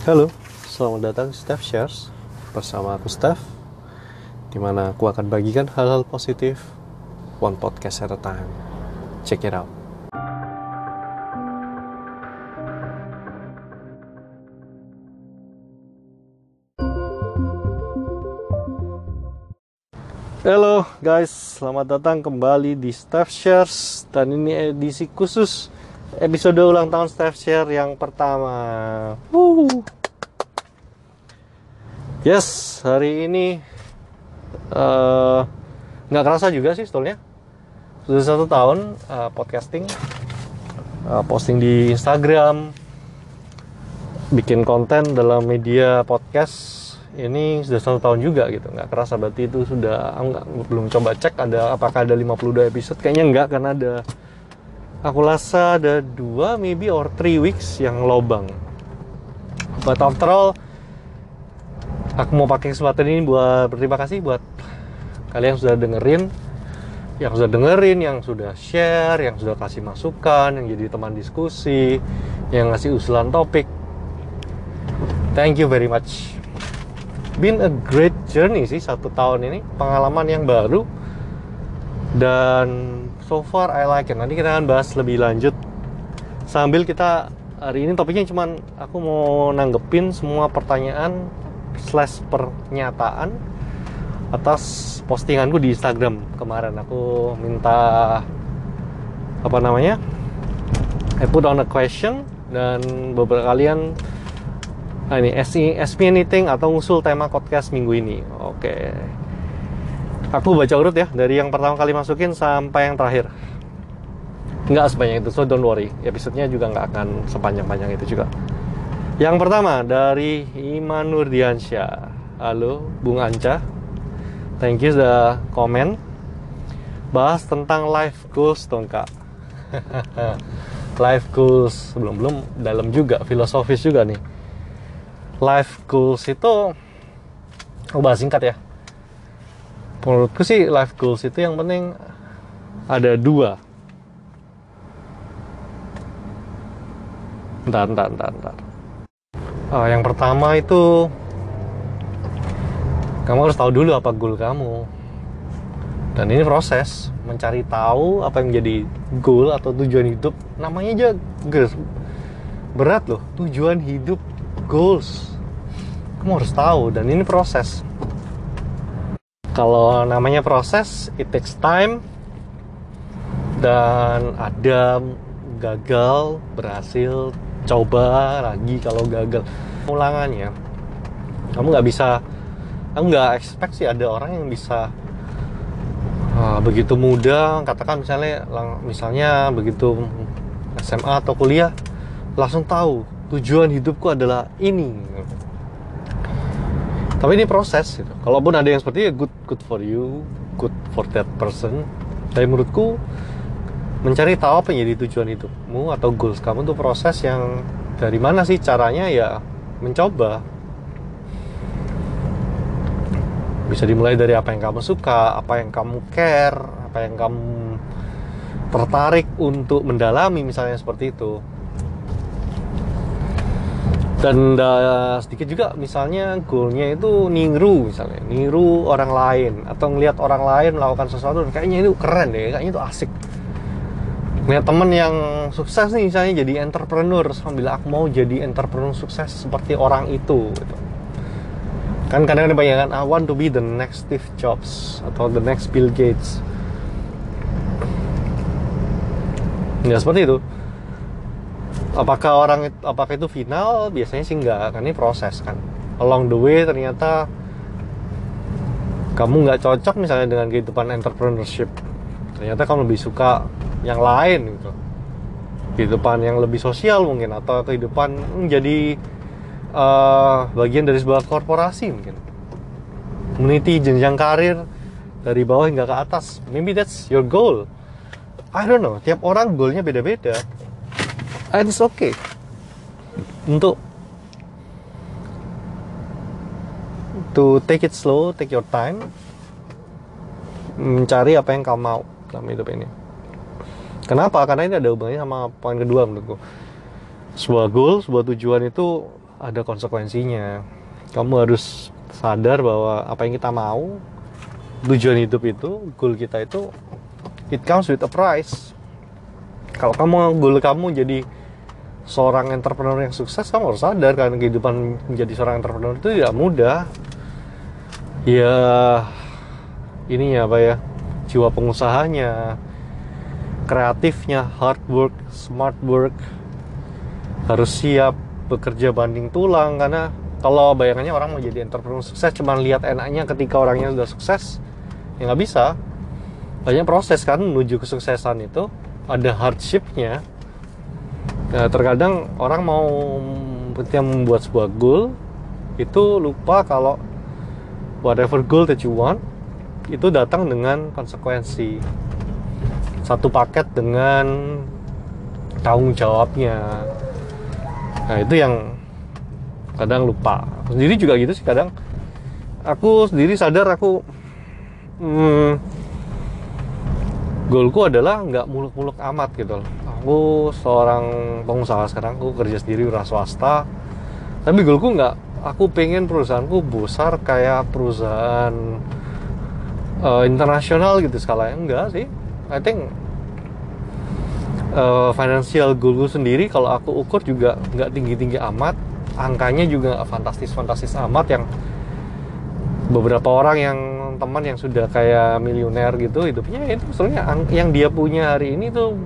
Halo, selamat datang di Steph Shares bersama aku Steph Di mana aku akan bagikan hal-hal positif One podcast at a time. Check it out. Halo guys, selamat datang kembali di Steph Shares Dan ini edisi khusus episode ulang tahun Steph Share yang pertama. Woo. Yes, hari ini eh, nggak kerasa juga sih stolnya Sudah satu tahun uh, podcasting uh, Posting di Instagram Bikin konten dalam media podcast. Ini sudah satu tahun juga gitu nggak kerasa. Berarti itu sudah nggak belum coba cek ada apakah ada 52 episode. Kayaknya nggak karena ada aku rasa ada dua maybe or three weeks yang lobang. But after all aku mau pakai kesempatan ini buat berterima kasih buat kalian yang sudah dengerin yang sudah dengerin yang sudah share yang sudah kasih masukan yang jadi teman diskusi yang ngasih usulan topik. Thank you very much. Been a great journey sih satu tahun ini. Pengalaman yang baru dan so far I like it nanti kita akan bahas lebih lanjut sambil kita hari ini topiknya cuman aku mau nanggepin semua pertanyaan slash pernyataan atas postinganku di Instagram kemarin aku minta apa namanya I put on a question dan beberapa kalian Nah ini ask me anything atau ngusul tema podcast minggu ini. Oke. Aku baca urut ya dari yang pertama kali masukin sampai yang terakhir. Nggak sebanyak itu, so don't worry. Episodenya juga nggak akan sepanjang-panjang itu juga. Yang pertama dari Iman Nurdiansyah. Halo, Bung Anca. Thank you sudah komen. Bahas tentang life goals dong kak. life goals belum belum dalam juga filosofis juga nih life goals itu oh bahas singkat ya menurutku sih life goals itu yang penting ada dua. Bentar, bentar, bentar, bentar. Uh, yang pertama itu kamu harus tahu dulu apa goal kamu. Dan ini proses mencari tahu apa yang menjadi goal atau tujuan hidup. Namanya aja berat loh. Tujuan hidup goals. Kamu harus tahu dan ini proses kalau namanya proses it takes time. Dan ada gagal berhasil coba lagi kalau gagal. Ulangannya kamu nggak bisa nggak expect sih ada orang yang bisa uh, begitu muda katakan misalnya misalnya begitu SMA atau kuliah langsung tahu tujuan hidupku adalah ini tapi ini proses gitu. kalaupun ada yang seperti itu good good for you good for that person. Tapi menurutku mencari tahu apa yang jadi tujuan hidupmu atau goals kamu tuh proses yang dari mana sih caranya ya mencoba. Bisa dimulai dari apa yang kamu suka apa yang kamu care apa yang kamu tertarik untuk mendalami misalnya seperti itu dan uh, sedikit juga misalnya goalnya itu niru misalnya. Niru orang lain atau ngelihat orang lain melakukan sesuatu kayaknya itu keren deh kayaknya itu asik. Ngeliat temen yang sukses nih misalnya jadi entrepreneur sambil aku mau jadi entrepreneur sukses seperti orang itu gitu. kan kadang-kadang banyak kan I want to be the next Steve Jobs atau the next Bill Gates. Ya seperti itu apakah orang apakah itu final? Biasanya sih enggak kan ini proses kan. Along the way ternyata kamu nggak cocok misalnya dengan kehidupan entrepreneurship. Ternyata kamu lebih suka yang lain gitu. Kehidupan yang lebih sosial mungkin atau kehidupan menjadi uh, bagian dari sebuah korporasi mungkin. Community jenjang karir dari bawah hingga ke atas. Maybe that's your goal. I don't know. Tiap orang goalnya beda-beda and it's okay untuk to take it slow, take your time, mencari apa yang kamu mau dalam hidup ini. Kenapa? Karena ini ada hubungannya sama poin kedua menurutku. Sebuah goal, sebuah tujuan itu ada konsekuensinya kamu harus sadar bahwa apa yang kita mau tujuan hidup itu goal kita itu it comes with a price kalau kamu goal kamu jadi seorang entrepreneur yang sukses kamu harus sadar kan kehidupan menjadi seorang entrepreneur itu tidak mudah. Ya ini ya apa ya. Jiwa pengusahanya kreatifnya hard work smart work. Harus siap bekerja banding tulang karena kalau bayangannya orang mau jadi entrepreneur sukses cuma lihat enaknya ketika orangnya sudah sukses ya nggak bisa. Banyak proses kan menuju kesuksesan itu. Ada hardshipnya Nah, terkadang orang mau ketika membuat sebuah goal itu lupa kalau whatever goal that you want itu datang dengan konsekuensi. Satu paket dengan tanggung jawabnya. Nah itu yang kadang lupa. Aku sendiri juga gitu sih kadang aku sendiri sadar aku hmm, goalku adalah nggak muluk-muluk amat gitu loh. Aku seorang pengusaha sekarang aku kerja sendiri wira swasta. Tapi goalku nggak aku pengen perusahaanku besar kayak perusahaan uh, internasional gitu skalanya. Enggak sih. I think uh, financial goalku sendiri kalau aku ukur juga nggak tinggi-tinggi amat. Angkanya juga fantastis-fantastis amat yang beberapa orang yang teman yang sudah kayak miliuner gitu hidupnya itu sebenarnya yang dia punya hari ini tuh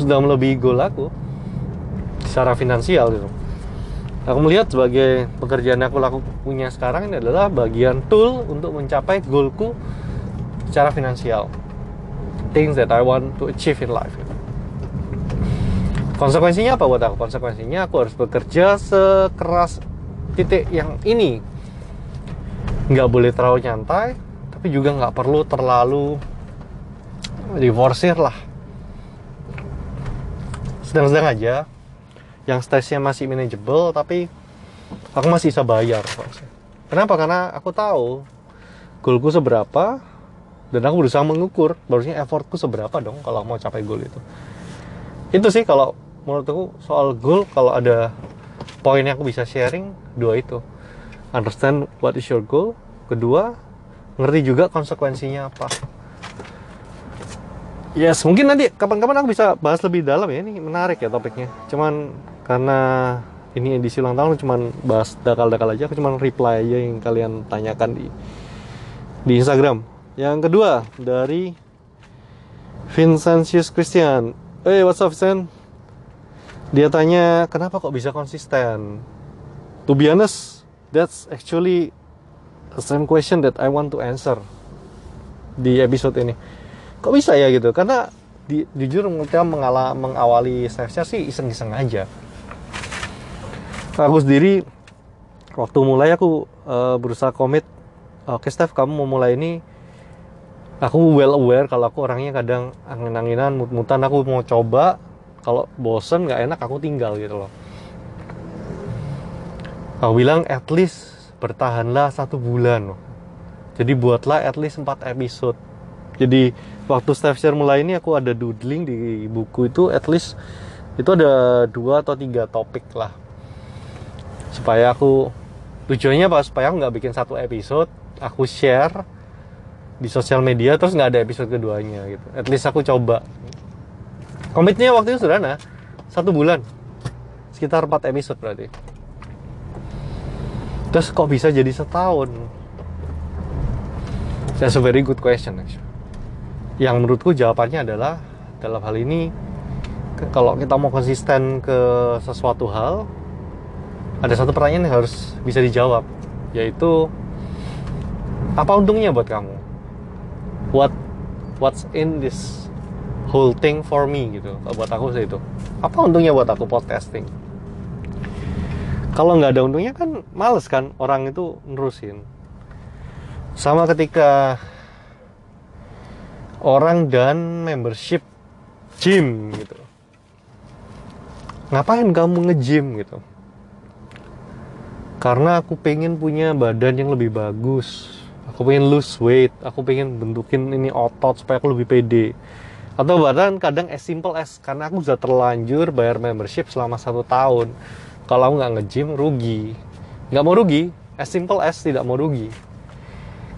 sudah melebihi goal aku secara finansial gitu. Aku melihat sebagai pekerjaan aku laku punya sekarang ini adalah bagian tool untuk mencapai goalku secara finansial. Things that I want to achieve in life. Gitu. Konsekuensinya apa buat aku? Konsekuensinya aku harus bekerja sekeras titik yang ini. Nggak boleh terlalu nyantai, tapi juga nggak perlu terlalu divorsir lah. Sedang-sedang aja. Yang stresnya masih manageable tapi aku masih bisa bayar kenapa? Karena aku tahu goalku seberapa dan aku berusaha mengukur. Harusnya effortku seberapa dong kalau mau capai goal itu. Itu sih kalau menurut aku soal goal kalau ada poin yang aku bisa sharing dua itu. Understand what is your goal. Kedua ngerti juga konsekuensinya apa Yes, mungkin nanti kapan-kapan aku bisa bahas lebih dalam ya. Ini menarik ya topiknya. Cuman karena ini edisi ulang tahun cuman bahas dakal-dakal aja. Aku cuman reply aja yang kalian tanyakan di di Instagram. Yang kedua dari Vincentius Christian. Hey, what's up, Vincent? Dia tanya, kenapa kok bisa konsisten? To be honest, that's actually same question that I want to answer di episode ini. Kok bisa ya gitu? Karena di, jujur kita mengala, mengawali stepnya sih iseng-iseng aja. Aku sendiri waktu mulai aku uh, berusaha komit oke okay, Steph kamu mau mulai ini? Aku well aware kalau aku orangnya kadang angin-anginan mut-mutan. Aku mau coba kalau bosen nggak enak aku tinggal gitu loh. Aku bilang at least bertahanlah satu bulan jadi buatlah at least 4 episode. Jadi waktu Steph Share mulai ini aku ada doodling di buku itu at least itu ada dua atau tiga topik lah. Supaya aku tujuannya apa? Supaya aku nggak bikin satu episode aku share di sosial media terus nggak ada episode keduanya gitu. At least aku coba. Komitnya waktu itu sederhana satu bulan. Sekitar empat episode berarti terus kok bisa jadi setahun? That's a very good question yang menurutku jawabannya adalah dalam hal ini kalau kita mau konsisten ke sesuatu hal ada satu pertanyaan yang harus bisa dijawab yaitu apa untungnya buat kamu? What what's in this whole thing for me gitu. Buat aku itu. Apa untungnya buat aku podcasting kalau nggak ada untungnya kan males kan orang itu nerusin. Sama ketika orang dan membership gym gitu. Ngapain kamu nge-gym gitu? Karena aku pengen punya badan yang lebih bagus. Aku pengen lose weight. Aku pengen bentukin ini otot supaya aku lebih pede. Atau bahkan kadang as simple as karena aku sudah terlanjur bayar membership selama satu tahun kalau nggak nge-gym rugi. Nggak mau rugi as simple as tidak mau rugi.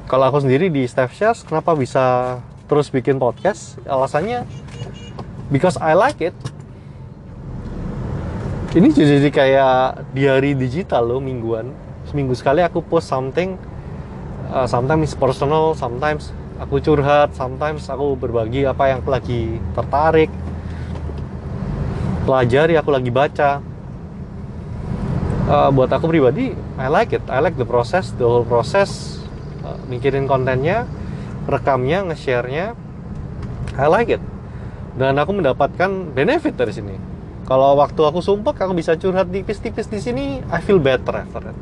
Kalau aku sendiri di Steph Shares kenapa bisa terus bikin podcast? Alasannya because I like it. Ini jadi kayak diary digital loh mingguan. Seminggu sekali aku post something uh, sometimes personal sometimes aku curhat sometimes aku berbagi apa yang aku lagi tertarik. Pelajari aku lagi baca uh, buat aku pribadi I like it. I like the process the whole process. Uh, mikirin kontennya rekamnya nge-share-nya. I like it. Dan aku mendapatkan benefit dari sini. Kalau waktu aku sumpah aku bisa curhat tipis-tipis di sini I feel better after that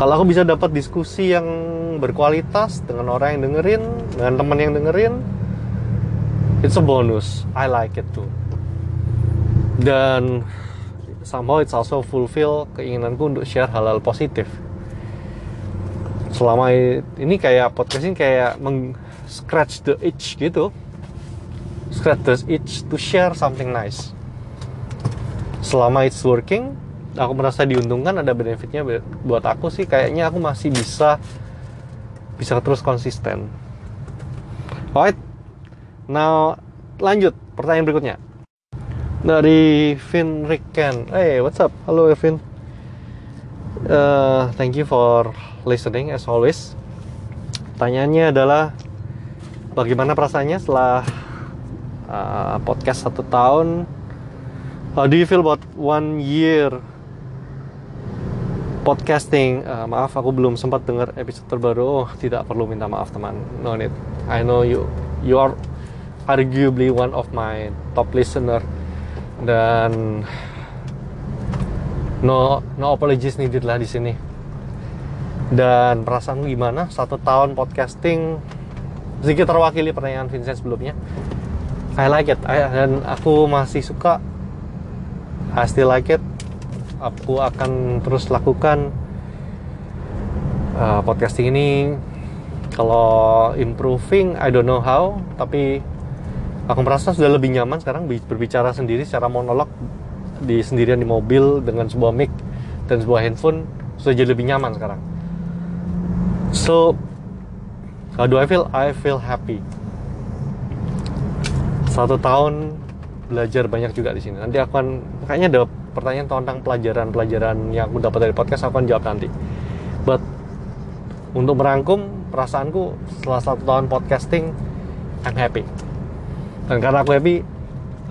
kalau aku bisa dapat diskusi yang berkualitas dengan orang yang dengerin dengan teman yang dengerin it's a bonus. I like it too. Dan somehow it's also fulfill keinginanku untuk share hal-hal positif. Selama ini kayak podcast ini kayak meng scratch the itch gitu. Scratch the itch to share something nice. Selama it's working aku merasa diuntungkan ada benefitnya buat aku sih. Kayaknya aku masih bisa bisa terus konsisten. Alright now lanjut pertanyaan berikutnya dari Vin Ricken. Hey, what's up? Halo Vin. Uh, thank you for listening as always. Tanyanya adalah bagaimana perasaannya setelah uh, podcast satu tahun? How do you feel about one year podcasting? Uh, maaf, aku belum sempat dengar episode terbaru. Oh, tidak perlu minta maaf teman. No need. I know you. You are arguably one of my top listener dan no no apologies needed lah di sini. Dan perasaanmu gimana? Satu tahun podcasting sedikit terwakili pertanyaan Vincent sebelumnya. I like it. I, dan aku masih suka. I still like it. Aku akan terus lakukan uh, podcasting ini. Kalau improving I don't know how tapi aku merasa sudah lebih nyaman sekarang berbicara sendiri secara monolog di sendirian di mobil dengan sebuah mic dan sebuah handphone sudah jadi lebih nyaman sekarang. So, how do I feel? I feel happy. Satu tahun belajar banyak juga di sini. Nanti aku akan kayaknya ada pertanyaan tentang pelajaran-pelajaran yang aku dapat dari podcast aku akan jawab nanti. But untuk merangkum perasaanku setelah satu tahun podcasting, I'm happy dan karena aku happy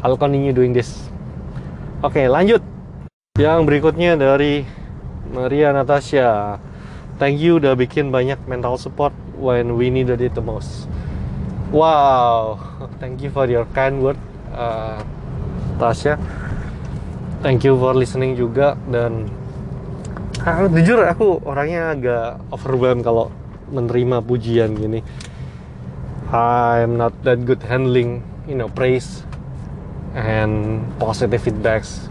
I'll continue doing this. Oke okay, lanjut. Yang berikutnya dari Maria Natasha. Thank you udah bikin banyak mental support when we needed it the most. Wow. Thank you for your kind word uh, Tasya thank you for listening juga. Dan ah, jujur aku orangnya agak overwhelmed kalau menerima pujian gini. I'm not that good handling you know praise and positive feedbacks.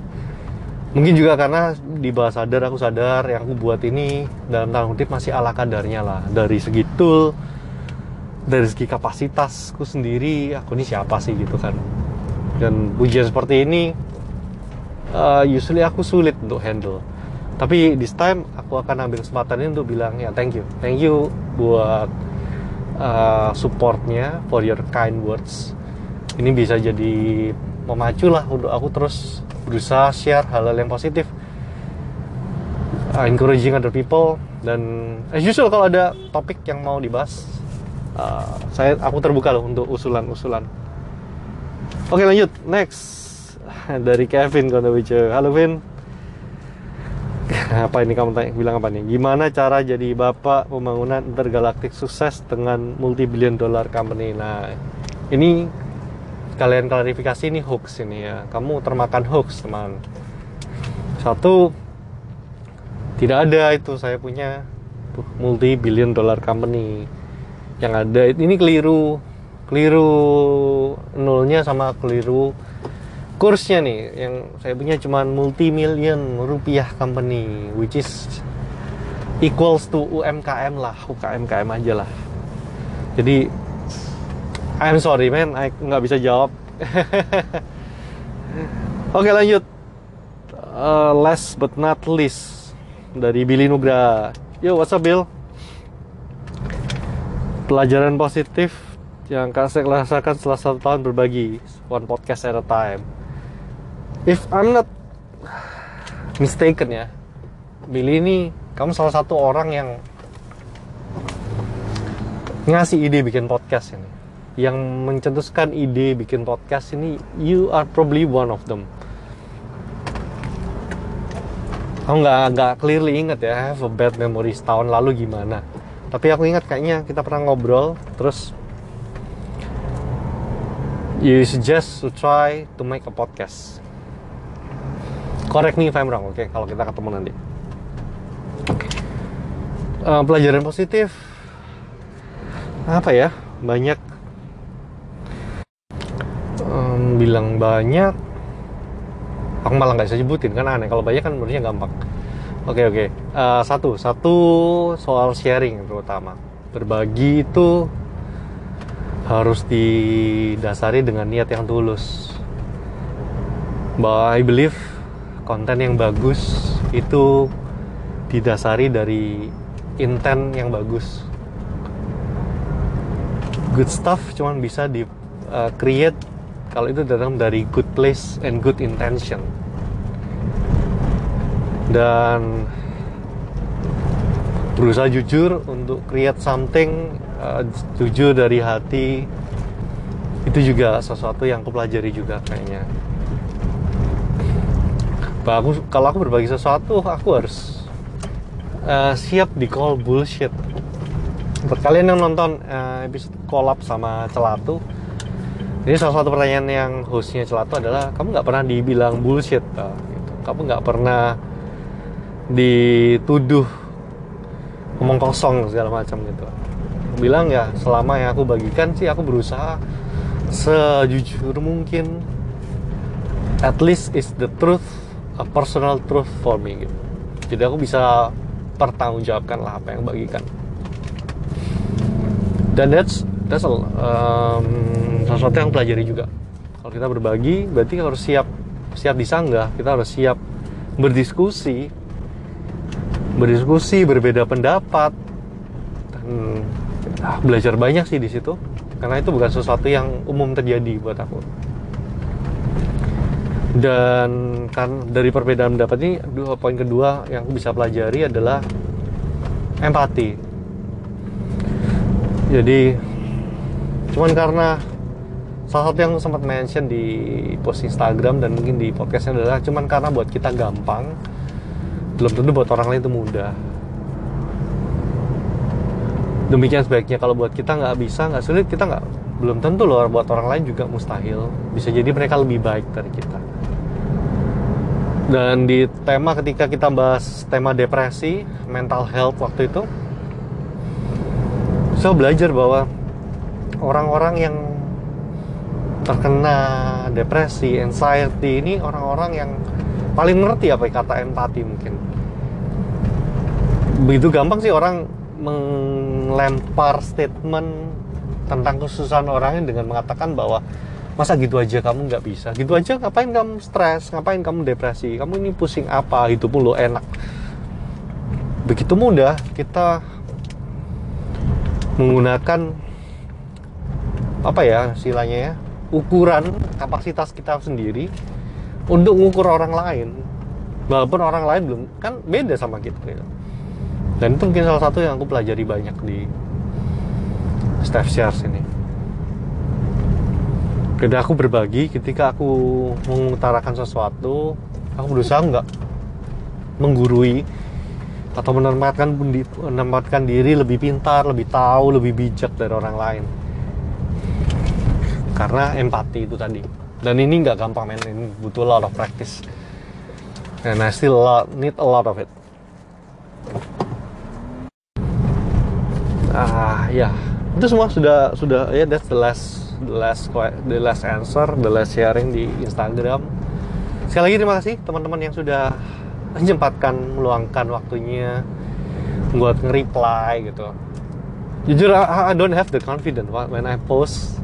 Mungkin juga karena di bawah sadar aku sadar yang aku buat ini dalam tanda kutip masih ala kadarnya lah. Dari segi tool dari segi kapasitasku sendiri aku ini siapa sih gitu kan. Dan pujian seperti ini uh, usually aku sulit untuk handle. Tapi this time aku akan ambil kesempatan ini untuk bilang ya thank you. Thank you buat uh, supportnya for your kind words ini bisa jadi memacu lah untuk aku terus berusaha share hal-hal yang positif. Uh, encouraging other people dan as usual kalau ada topik yang mau dibahas uh, saya aku terbuka loh untuk usulan-usulan. Oke lanjut. Next. Dari Kevin Kondowice. Halo Vin. Apa ini kamu tanya, bilang apa nih? Gimana cara jadi bapak pembangunan intergalaktik sukses dengan multi billion dollar company? Nah ini kalian klarifikasi ini hoax ini ya. Kamu termakan hoax teman. Satu tidak ada itu saya punya multi billion dollar company. Yang ada ini keliru. Keliru nolnya sama keliru kursnya nih. Yang saya punya cuma multi million rupiah company which is equals to UMKM lah. UKMKM aja lah. Jadi I'm sorry man, I nggak bisa jawab. Oke lanjut. uh, last but not least dari Billy Nugra. Yo, what's up Bill? Pelajaran positif yang Kak Sek rasakan setelah satu tahun berbagi one podcast at a time. If I'm not mistaken ya, Billy ini kamu salah satu orang yang ngasih ide bikin podcast ini yang mencetuskan ide bikin podcast ini you are probably one of them. Aku nggak nggak clearly inget ya I have a bad memory setahun lalu gimana. Tapi aku ingat kayaknya kita pernah ngobrol terus you suggest to try to make a podcast. Correct me if I'm wrong oke okay? kalau kita ketemu nanti. Uh, pelajaran positif. Apa ya? Banyak um, bilang banyak aku malah nggak bisa sebutin kan aneh. Kalau banyak kan menurutnya gampang. Oke oke. Uh, satu satu soal sharing terutama. Berbagi itu harus didasari dengan niat yang tulus. Bahwa I believe konten yang bagus itu didasari dari intent yang bagus. Good stuff cuman bisa di uh, create kalau itu datang dari good place and good intention. Dan berusaha jujur untuk create something uh, jujur dari hati itu juga sesuatu yang aku pelajari juga kayaknya. Aku kalau aku berbagi sesuatu aku harus uh, siap di call bullshit. Buat kalian yang nonton uh, episode collab sama celatu ini salah satu pertanyaan yang hostnya celatu adalah kamu nggak pernah dibilang bullshit gitu. kamu nggak pernah dituduh ngomong kosong segala macam gitu. Aku bilang ya selama yang aku bagikan sih aku berusaha sejujur mungkin. At least is the truth a personal truth for me gitu. Jadi aku bisa pertanggungjawabkan lah apa yang bagikan. Dan that's that's all um, sesuatu yang pelajari juga. Kalau kita berbagi berarti harus siap siap disanggah. Kita harus siap berdiskusi. Berdiskusi berbeda pendapat. Dan ah, belajar banyak sih di situ. Karena itu bukan sesuatu yang umum terjadi buat aku. Dan kan dari perbedaan pendapat ini dua poin kedua yang aku bisa pelajari adalah empati. Jadi cuman karena salah satu yang sempat mention di post Instagram dan mungkin di podcastnya adalah cuman karena buat kita gampang belum tentu buat orang lain itu mudah. Demikian sebaiknya kalau buat kita nggak bisa nggak sulit kita nggak belum tentu loh buat orang lain juga mustahil. Bisa jadi mereka lebih baik dari kita. Dan di tema ketika kita bahas tema depresi mental health waktu itu saya belajar bahwa orang-orang yang terkena depresi, anxiety ini orang-orang yang paling ngerti apa kata empati mungkin. Begitu gampang sih orang melempar statement tentang kesusahan orangnya dengan mengatakan bahwa masa gitu aja kamu nggak bisa? Gitu aja ngapain kamu stres? Ngapain kamu depresi? Kamu ini pusing apa? Itu pun lo enak. Begitu mudah kita menggunakan apa ya istilahnya ya ukuran kapasitas kita sendiri untuk mengukur orang lain. Walaupun orang lain belum kan beda sama kita gitu. dan itu mungkin salah satu yang aku pelajari banyak di staff shares ini. Ketika aku berbagi ketika aku mengutarakan sesuatu aku berusaha nggak menggurui atau menempatkan menempatkan diri lebih pintar lebih tahu lebih bijak dari orang lain karena empati itu tadi. Dan ini nggak gampang men. Ini butuh a lot of practice. And I still lot, need a lot of it. Ah ya. Itu semua sudah sudah ya yeah, that's the last the last the last answer the last sharing di Instagram. Sekali lagi terima kasih teman-teman yang sudah menyempatkan meluangkan waktunya buat nge-reply gitu. Jujur I, I don't have the confidence when I post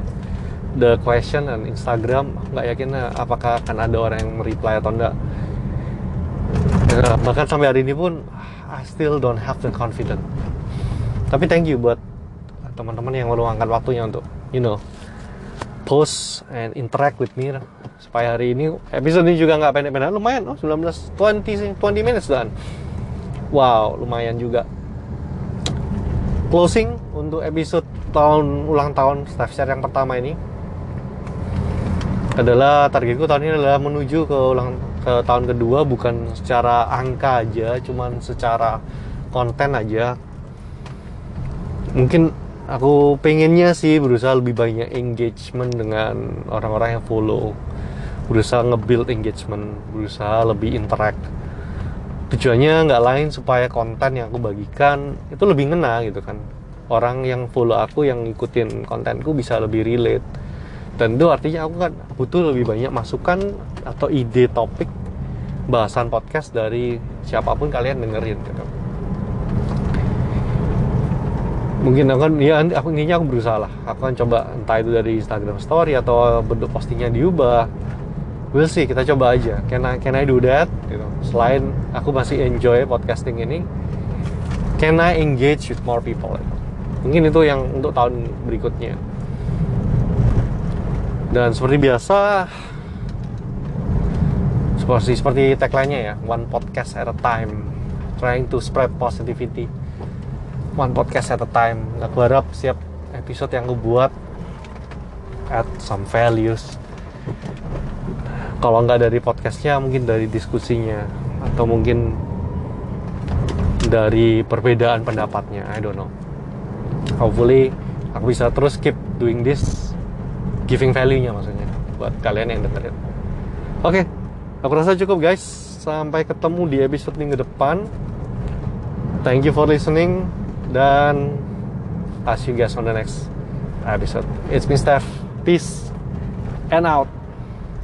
the question on Instagram nggak yakin apakah akan ada orang yang reply atau enggak. Ya, bahkan sampai hari ini pun I still don't have the confidence. Tapi thank you buat teman-teman yang meluangkan waktunya untuk you know post and interact with me. Supaya hari ini episode ini juga nggak pendek-pendek lumayan oh 19 20 20 minutes dan wow lumayan juga. Closing untuk episode tahun ulang tahun staff share yang pertama ini adalah targetku tahun ini adalah menuju ke ulang ke tahun kedua bukan secara angka aja cuman secara konten aja. Mungkin aku pengennya sih berusaha lebih banyak engagement dengan orang-orang yang follow. Berusaha nge-build engagement berusaha lebih interact. Tujuannya nggak lain supaya konten yang aku bagikan itu lebih ngena gitu kan. Orang yang follow aku yang ngikutin kontenku bisa lebih relate dan artinya aku kan butuh lebih banyak masukan atau ide topik bahasan podcast dari siapa pun kalian dengerin gitu. Mungkin aku kan ya aku intinya aku berusaha lah. Aku kan coba entah itu dari Instagram Story atau bentuk postingnya diubah. We'll see, kita coba aja. Can I, can I do that? Gitu. Selain aku masih enjoy podcasting ini, can I engage with more people? Gitu. Mungkin itu yang untuk tahun berikutnya dan seperti biasa seperti seperti tagline-nya ya one podcast at a time. Trying to spread positivity. One podcast at a time. Aku harap setiap episode yang aku buat add some values. Kalau nggak dari podcastnya mungkin dari diskusinya. Atau mungkin dari perbedaan pendapatnya. I don't know. Hopefully aku bisa terus keep doing this giving value-nya maksudnya buat kalian yang dengerin. Oke, okay, aku rasa cukup guys. Sampai ketemu di episode minggu depan. Thank you for listening dan I'll see you guys on the next episode. It's been Steph. Peace and out.